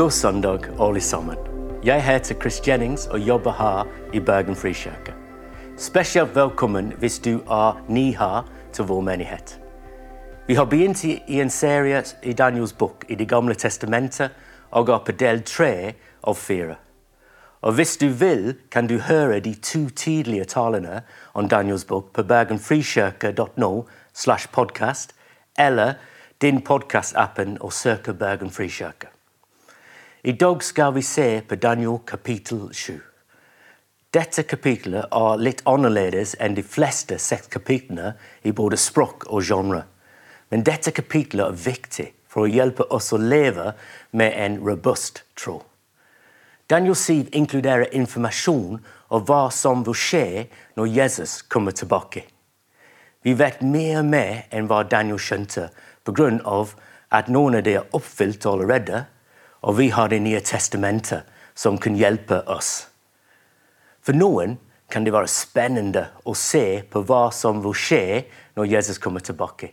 God søndag, alle sammen. Jeg heter Chris Jennings og jobber her i Bergen Frikirke. Spesielt velkommen hvis du er ny her til vår menighet. Vi har begynt i en serie i Daniels bok i Det gamle testamentet og er på del tre av fire. Og Hvis du vil, kan du høre de to tidlige talene om Daniels bok på bergenfrikirke.no slash podcast eller din podkastappen og søke Bergen Frikirke. I dag skal vi se på Daniel kapittel 7. Dette kapitlet er litt annerledes enn de fleste seks kapitlene i både språk og genre. Men dette kapitlet er viktig for å hjelpe oss å leve med en robust tro. Daniel 7 inkluderer informasjon om hva som vil skje når Jesus kommer tilbake. Vi vet mer og mer enn hva Daniel skjønte, pga. at noen av dem er oppfylt allerede, og vi har Det nye testamentet som kan hjelpe oss. For noen kan det være spennende å se på hva som vil skje når Jesus kommer tilbake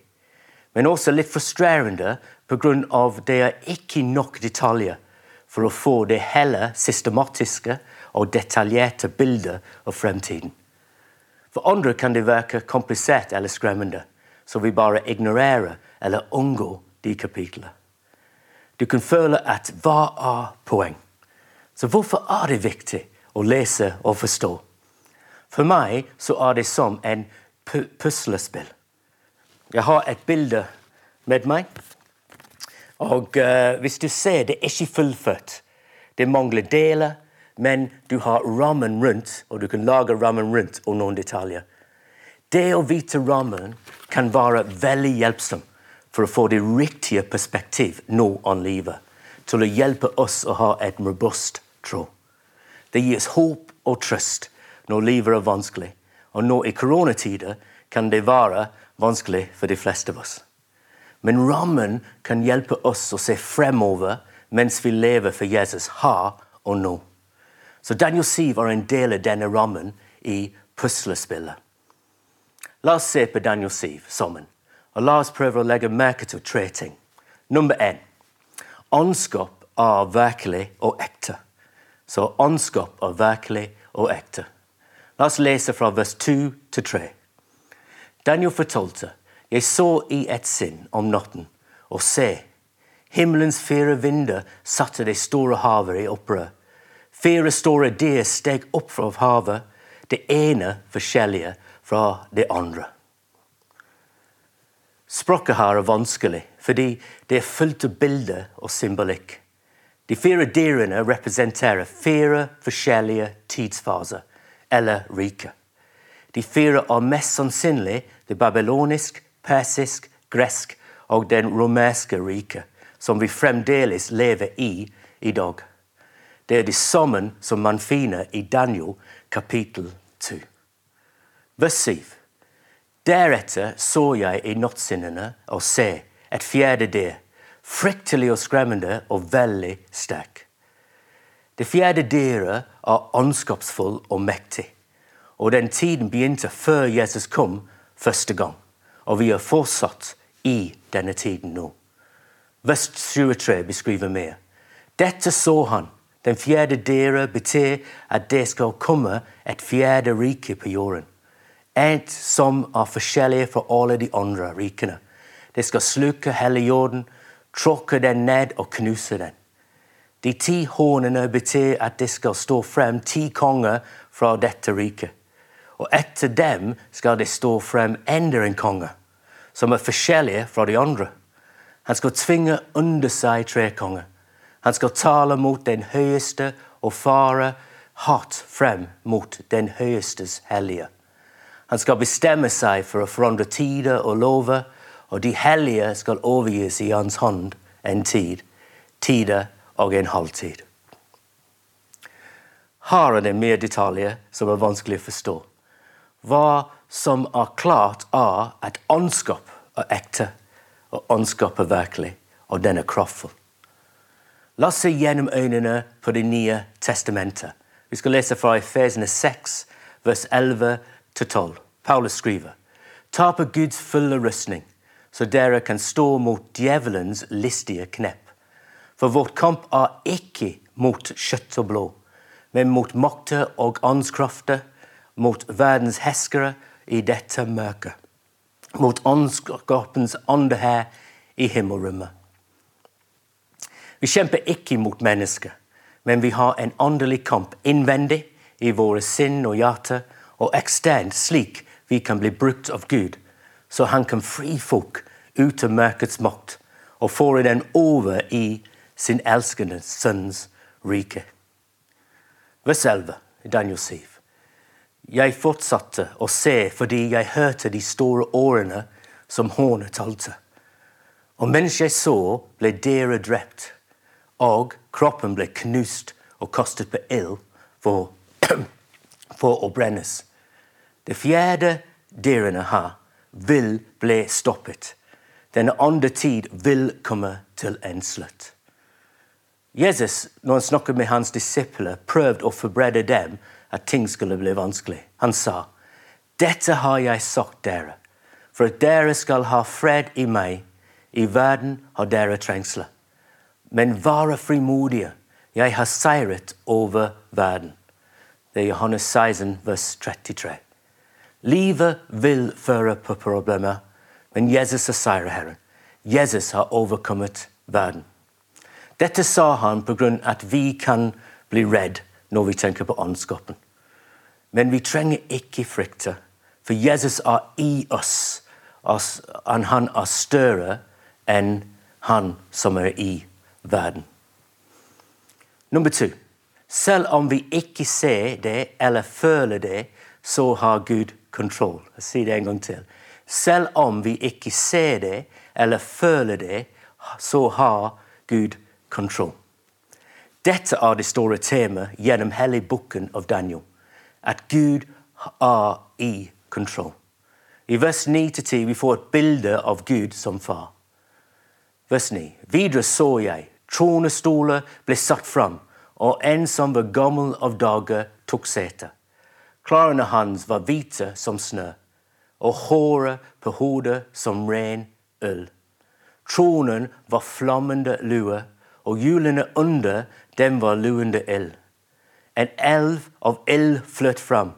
men også litt frustrerende pga. det er ikke nok detaljer for å få det hele systematiske og detaljerte bildet av fremtiden. For andre kan det virke komplisert eller skremmende, så vi bare ignorerer eller unngår de kapitlene. Du kan føle at hva er poeng? Så hvorfor er det viktig å lese og forstå? For meg så er det som en puslespill. Jeg har et bilde med meg. Og uh, hvis du ser, det er ikke fullført. Det mangler deler, men du har rammen rundt, og du kan lage rammen rundt og noen detaljer. Det å vite rammen kan være veldig hjelpsom for å få det riktige perspektiv nå om livet. Til å hjelpe oss å ha et robust tro. Det gir oss håp og trøst når livet er vanskelig. Og nå i koronatider kan det være vanskelig for de fleste av oss. Men rammen kan hjelpe oss å se fremover mens vi lever for Jesus her og nå. Så Daniel Siv er en del av denne rammen i puslespillet. La oss se på Daniel Siv sammen, og la oss prøve å legge merke til tre ting. Nummer én åndskap er virkelig og ekte. Så åndskap er virkelig og ekte. La oss lese fra vers 2 til 3. Daniel fortalte jeg så i et sinn om natten, og se, himmelens fire vinder satte det store havet i opprør. Fire store dyr steg opp fra havet, det ene forskjellige fra det andre. Språket her er vanskelig fordi det er fullt av bilder og symbolikk. De fire dyrene representerer fire forskjellige tidsfaser, eller riker. De fire er mest sannsynlig det babylonisk, persisk, gresk og den romerske riket, som vi fremdeles lever i i dag. Det er de sammen som man finner i Daniel kapittel 2. Vers 7. Deretter så jeg i nattsinnene og se et fjerde dyr, fryktelig og skremmende og veldig sterk. Det fjerde dyret er åndskapsfull og mektig, og den tiden begynte før Jesus kom første gang og vi er fortsatt i denne tiden nå. Vers 23 beskriver mer. Dette så han. Den fjerde dyret betyr at det skal komme et fjerde rike på jorden. Et som er forskjellig fra alle de andre rikene. Det skal sluke hele jorden, tråkke den ned og knuse den. De ti hornene betyr at det skal stå frem ti konger fra dette riket. Og etter dem skal det stå frem enda en konge som er forskjellige fra de andre. Han skal tvinge under seg tre konger. Han skal tale mot den høyeste og fare hardt frem mot den høyestes hellige. Han skal bestemme seg for å forandre tider og lover, og de hellige skal overgis i hans hånd en tid, tider og en halvtid. Her er det mer detaljer som er vanskelig å forstå. Hva som er klart, er at åndskap er ekte, og åndskap er virkelig, og den er kraftfull. La oss se gjennom øynene på Det nye testamentet. Vi skal lese fra Efesene 6, vers 11-12. Paulus skriver Ta på Guds fulle rustning, så dere kan stå mot djevelens listige knep. For vårt kamp er ikke mot kjøtt og blå, men mot makter og åndskrafter, mot verdens herskere i dette mørket, mot åndskapens ande her i himmelrommet. Vi kjemper ikke mot mennesker, men vi har en åndelig kamp innvendig i våre sinn og hjerter, og eksternt slik vi kan bli brukt av Gud, så han kan fri folk ut av mørkets makt og føre den over i sin elskende sønns rike. Vers 11 i Daniel 7. Jeg fortsatte å se fordi jeg hørte de store årene som hornet talte. Og mens jeg så, ble dere drept, og kroppen ble knust og kastet på ild for, for å brennes. Det fjerde dyrene har, vil bli stoppet. Denne andre tid vil komme til en slutt. Jesus, når han snakket med hans disipler, prøvde å forberede dem at ting skulle bli vanskelig. Han sa, 'Dette har jeg sagt dere, for at dere skal ha fred i meg. I verden har dere trengsler. Men vær frimodige. Jeg har seiret over verden.' Det er Johannes 16, vers 33. Livet vil føre på problemer, men Jesus er seierherren. Jesus har overkommet verden. Dette sa han pga. at vi kan bli redd når vi tenker på åndskapen. Men vi trenger ikke frykte, for Jesus er i oss. Han er større enn han som er i verden. Nummer to. Selv om vi ikke ser det eller føler det, så har Gud kontroll. Jeg sier det en gang til. Selv om vi ikke ser det eller føler det, så har Gud kontroll. Dette er det store temaet gjennom hele boken av Daniel. At Gud er i kontroll. I vers 9-10 vi får et bilde av Gud som far. Vers 9. Videre så jeg tronestoler ble satt fram, og en som var gammel av dager, tok sete. Klærne hans var hvite som snø, og håret på hodet som ren øl. Tronen var flammende lue, og hjulene under dem var luende ild. En elv av ild fløt fram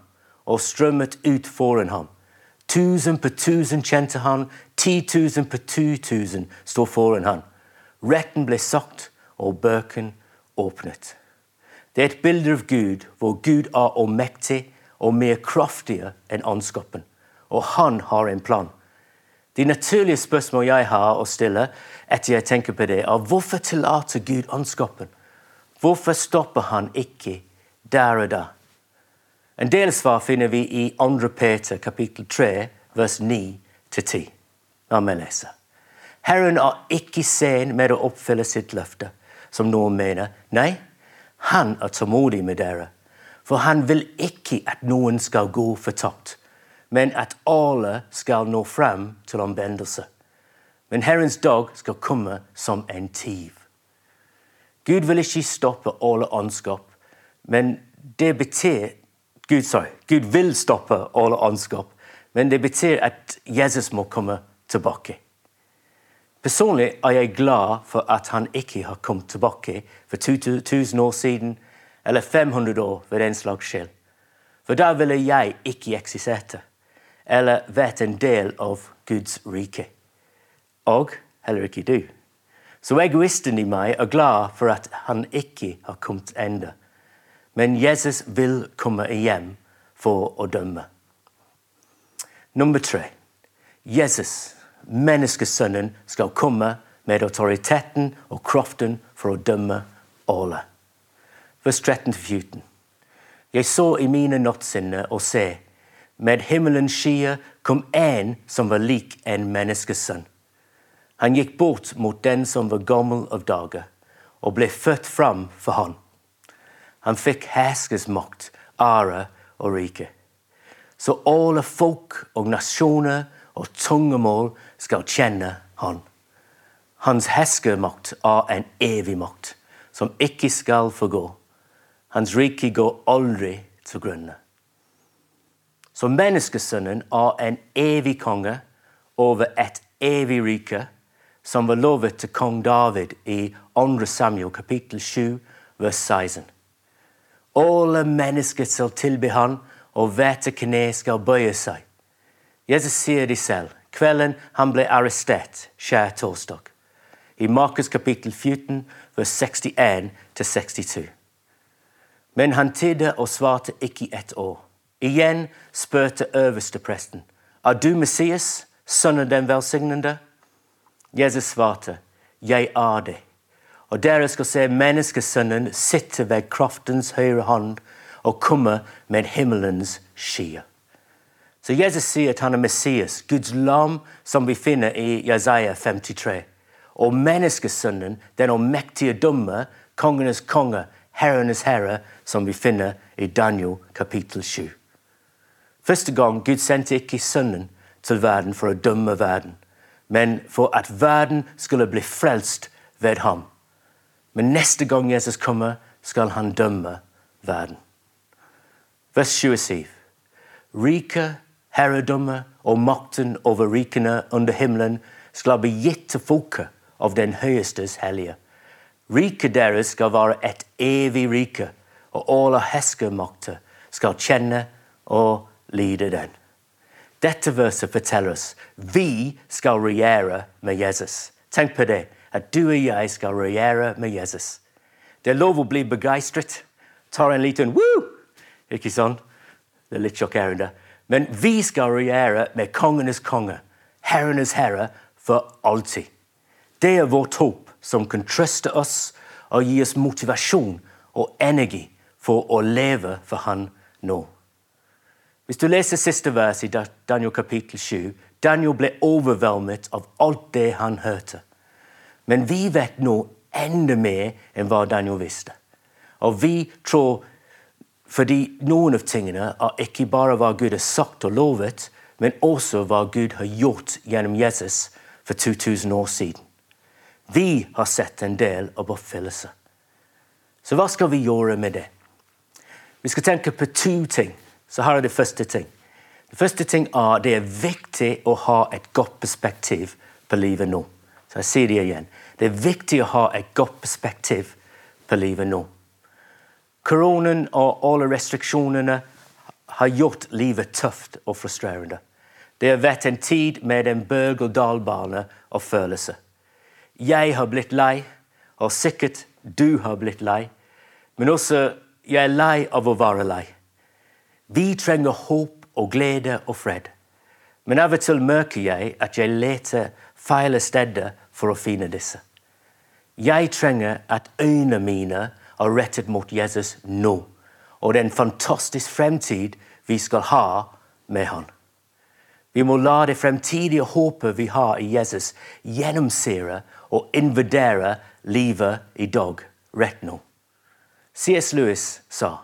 og strømmet ut foran ham. Tusen på tusen kjente han, ti tusen på tu tusen sto foran han. Retten ble sagt, og bøken åpnet. Det er et bilde av Gud, hvor Gud er allmektig og mer kraftige enn åndskapen. Og han har en plan. De naturlige spørsmål jeg har å stille etter jeg tenker på det, er hvorfor tillater Gud åndskapen? Hvorfor stopper han ikke der og da? En del svar finner vi i 2. Peter kapittel 3, vers 9-10. La meg lese. Herren er ikke sen med å oppfylle sitt løfte, som noen mener. Nei, han er tålmodig med dere for han vil ikke at noen skal gå fortapt, men at alle skal nå frem til omvendelse. Men Herrens dag skal komme som en tyv. Gud vil ikke stoppe alle åndskap, men det betyr Gud, sorry, Gud vil stoppe alle åndskap, men det betyr at Jesus må komme tilbake. Personlig er jeg glad for at han ikke har kommet tilbake for 2000 år siden eller 500 år ved den slags skyld. For da ville jeg ikke eksistert eller vært en del av Guds rike. Og heller ikke du. Så egoisten i meg er glad for at han ikke har kommet ennå. Men Jesus vil komme hjem for å dømme. Nummer tre. Jesus, menneskesønnen, skal komme med autoriteten og kraften for å dømme alle vers 13-14. Jeg så i mine nattsinne og se, med himmelens skyer kom en som var lik en menneskesønn. Han gikk bort mot den som var gammel av dager, og ble født fram for han. Han fikk herskersmakt, ære og rike. Så alle folk og nasjoner og tungemål skal kjenne han. Hans herskermakt er en evig makt, som ikke skal forgå. Hans rike går aldri til grunne. Så menneskesønnen er en evig konge over et evig rike som var lovet til kong David i 2. Samuel kapittel 7, vers 16. Alle mennesker skal tilbe han, og hvert kne skal bøye seg. Jesus sier det selv. Kvelden han ble arrestert, skjærtorsdag. I Markus kapittel 14, vers 61 62. Men han tidde og svarte ikke ett år. Igjen spurte øverstepresten. Er du Messias, sønnen den velsignede? Jesus svarte, Jeg er det. Og dere skal se menneskesønnen sitte ved kraftens høyre hånd og komme med himmelens skyer. Så Jesus sier at han er Messias, Guds lam, som vi finner i Jesaja 53. Og menneskesønnen, den allmektige dommer, kongenes konge, herrenes herre, som vi finner i Daniel kapittel 7. Første gang Gud sendte ikke Sønnen til verden for å dømme verden, men for at verden skulle bli frelst ved ham. Men neste gang Jesus kommer, skal han dømme verden. Vers 27. Rike, herredømme og makten over rikene under himmelen skal bli gitt til folket av den høyestes hellige. Riket deres skal være et evig rike, og alle herskermakter skal kjenne og lide den. Dette verset forteller oss vi skal regjere med Jesus. Tenk på det, at du og jeg skal regjere med Jesus. Det er lov å bli begeistret. Tar en liten woo! Ikke sånn? Det er litt sjokkerende. Men vi skal regjere med kongenes konge, herrenes herre, for alltid. Det er vårt håp som kan trøste oss og gi oss motivasjon og energi for å leve for Han nå. Hvis du leser siste vers i Daniel kapittel 7, Daniel ble overveldet av alt det han hørte. Men vi vet nå enda mer enn hva Daniel visste. Og vi tror fordi noen av tingene er ikke bare hva Gud har sagt og lovet, men også hva Gud har gjort gjennom Jesus for 2000 år siden. Vi har sett en del av oppfyllelse. Så hva skal vi gjøre med det? Vi skal tenke på to ting. Så her er det første ting. Det første ting er det er viktig å ha et godt perspektiv på livet nå. Så jeg sier det igjen. Det er viktig å ha et godt perspektiv på livet nå. Koronaen og alle restriksjonene har gjort livet tøft og frustrerende. Det har vært en tid med en berg-og-dal-bane av følelser. Jeg har blitt lei, og sikkert du har blitt lei. Men også jeg er lei av å være lei. Vi trenger håp og glede og fred. Men av og til merker jeg at jeg leter feil steder for å finne disse. Jeg trenger at øynene mine er rettet mot Jesus nå, og den fantastiske fremtid vi skal ha med han. Vi må la det fremtidige håpet vi har i Jesus, gjennomsyre og invadere livet i dag, rett nå. C.S. Lewis sa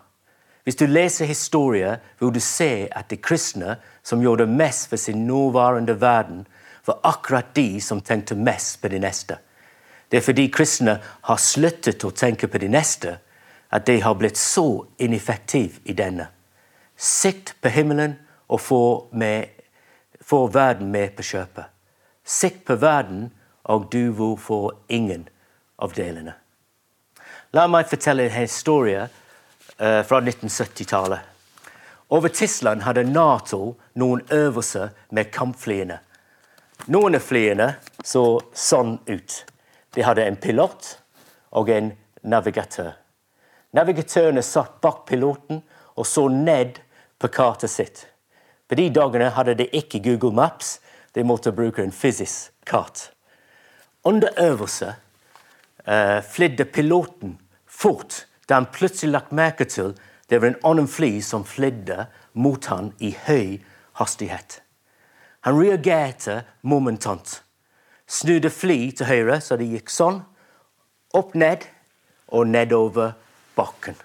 hvis du leser historier, vil du se at de kristne som gjorde mest for sin nåværende verden, var akkurat de som tenkte mest på de neste. Det er fordi kristne har sluttet å tenke på de neste, at de har blitt så ineffektive i denne. Sikt på himmelen og få verden med på kjøpet. Sikt på verden, og du vil få ingen av delene. La meg fortelle en historie uh, fra 1970-tallet. Over Tyskland hadde Nato noen øvelser med kampflyene. Noen av flyene så sånn ut. De hadde en pilot og en navigatør. Navigatørene satt bak piloten og så ned på kartet sitt. På de dagene hadde de ikke Google Maps, de måtte bruke en fysisk kart. Under øvelse uh, flydde piloten fort da han plutselig lagt merke til det var en annen fly som flydde mot han i høy hastighet. Han reagerte momentant snudde fly til høyre, så det gikk sånn. Opp ned og nedover bakken.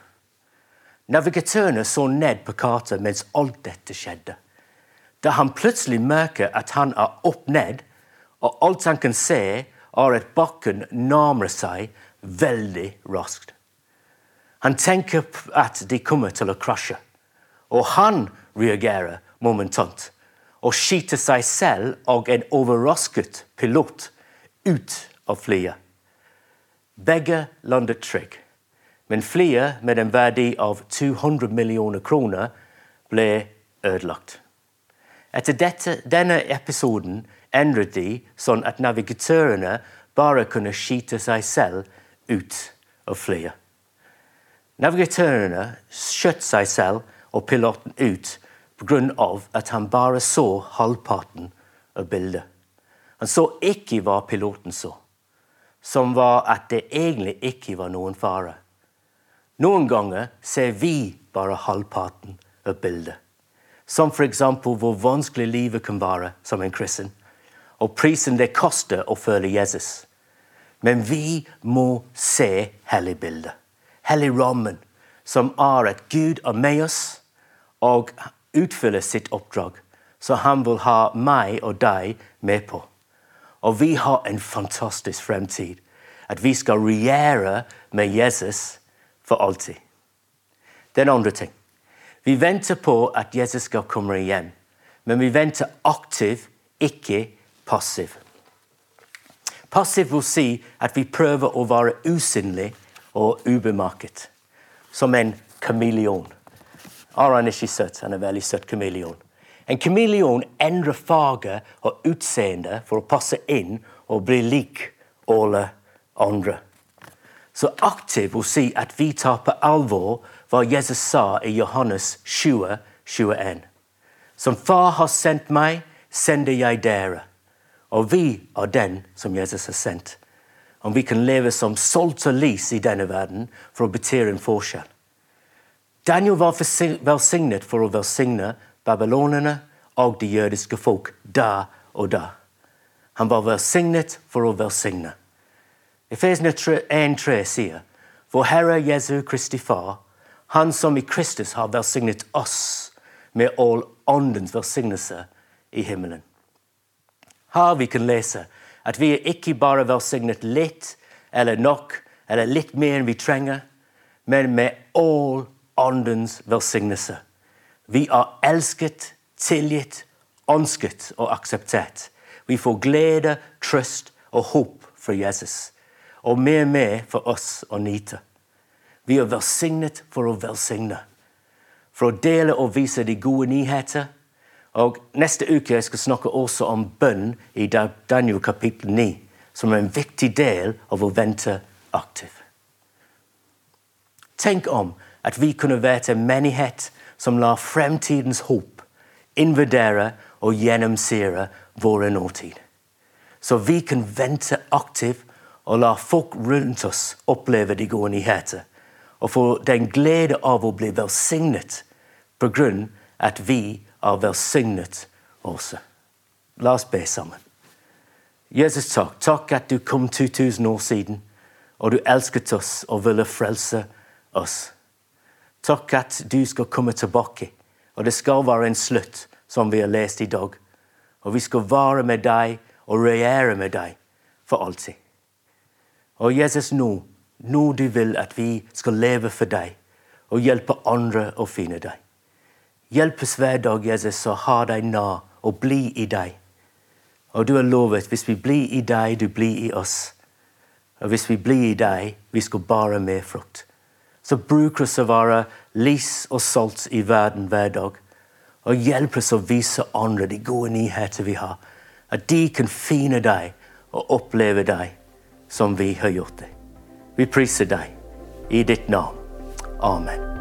Navigatørene så ned på kartet mens alt dette skjedde. Da han plutselig merker at han er opp ned, og alt han kan se, at bakken nærmer seg veldig raskt. Han tenker at de kommer til å krasje, og han reagerer momentant og skyter seg selv og en overrasket pilot ut av flyet. Begge landet trygg, men flyet med en verdi av 200 millioner kroner ble ødelagt. Etter dette, denne episoden endret de sånn at navigatørene bare kunne skyte seg selv ut av flyet. Navigatørene skjøt seg selv og piloten ut pga. at han bare så halvparten av bildet. Han så ikke hva piloten så, som var at det egentlig ikke var noen fare. Noen ganger ser vi bare halvparten av bildet. Som f.eks. hvor vanskelig livet kan være som en kristen, og prisen det koster å følge Jesus. Men vi må se helligbildet, helligrammen, som er at Gud er med oss og utfyller sitt oppdrag, så han vil ha meg og deg med på. Og vi har en fantastisk fremtid. At vi skal regjere med Jesus for alltid. Den andre ting. Vi venter på at Jesus skal komme hjem, men vi venter aktivt, ikke passivt. Passiv vil si at vi prøver å være usynlig og ubemerket. Som en kameleon. Aran er ikke søt, han er veldig søt kameleon. En kameleon endrer farge og utseende for å passe inn og bli lik alle andre. Så aktiv vil si at vi tar på alvor hva Jesus sa i Johannes 20, 21. Som Far har sendt meg, sender jeg. Og vi er den som Jesus har sendt. Om vi kan leve som salt og lys i denne verden for å bety en forskjell. Daniel var velsignet for å velsigne babylonerne og de jødiske folk da og da. Han var velsignet for å velsigne. Efesene 1,3 sier For Herre Jesu Kristi Far, Han som i Kristus har velsignet oss med all åndens velsignelse i himmelen. Her vi kan lese at vi er ikke bare velsignet litt eller nok eller litt mer enn vi trenger, men med all åndens velsignelse. Vi er elsket, tilgitt, ønsket og akseptert. Vi får glede, trøst og håp fra Jesus. Og mer og mer for oss å nyte. Vi er velsignet for å velsigne. For å dele og vise de gode nyheter og Neste uke jeg skal snakke også om bønn i Daniel kapittel 9, som er en viktig del av å vente aktivt. Tenk om at vi kunne vært en menighet som lar fremtidens håp invadere og gjennomsyre våre nåtid. Så vi kan vente aktivt og la folk rundt oss oppleve de gode nyheter. Og få den glede av å bli velsignet på grunn at vi er velsignet også. La oss be sammen. Jesus, takk. Takk at du kom 2000 år siden, og du elsket oss og ville frelse oss. Takk at du skal komme tilbake, og det skal være en slutt, som vi har lest i dag. Og vi skal være med deg og regjere med deg for alltid. Og Jesus, nå, nå du vil at vi skal leve for deg og hjelpe andre å finne deg. Hjelp oss hver dag, Jesus, å ha deg nær og bli i deg. Og du har lovet hvis vi blir i deg, du blir i oss. Og hvis vi blir i deg, vi skal bare mer frukt. Så bruk oss å være lys og salt i verden hver dag. Og hjelp oss å vise andre de gode nyheter vi har. At de kan finne deg og oppleve deg som vi har gjort det. Vi priser deg i ditt navn. Amen.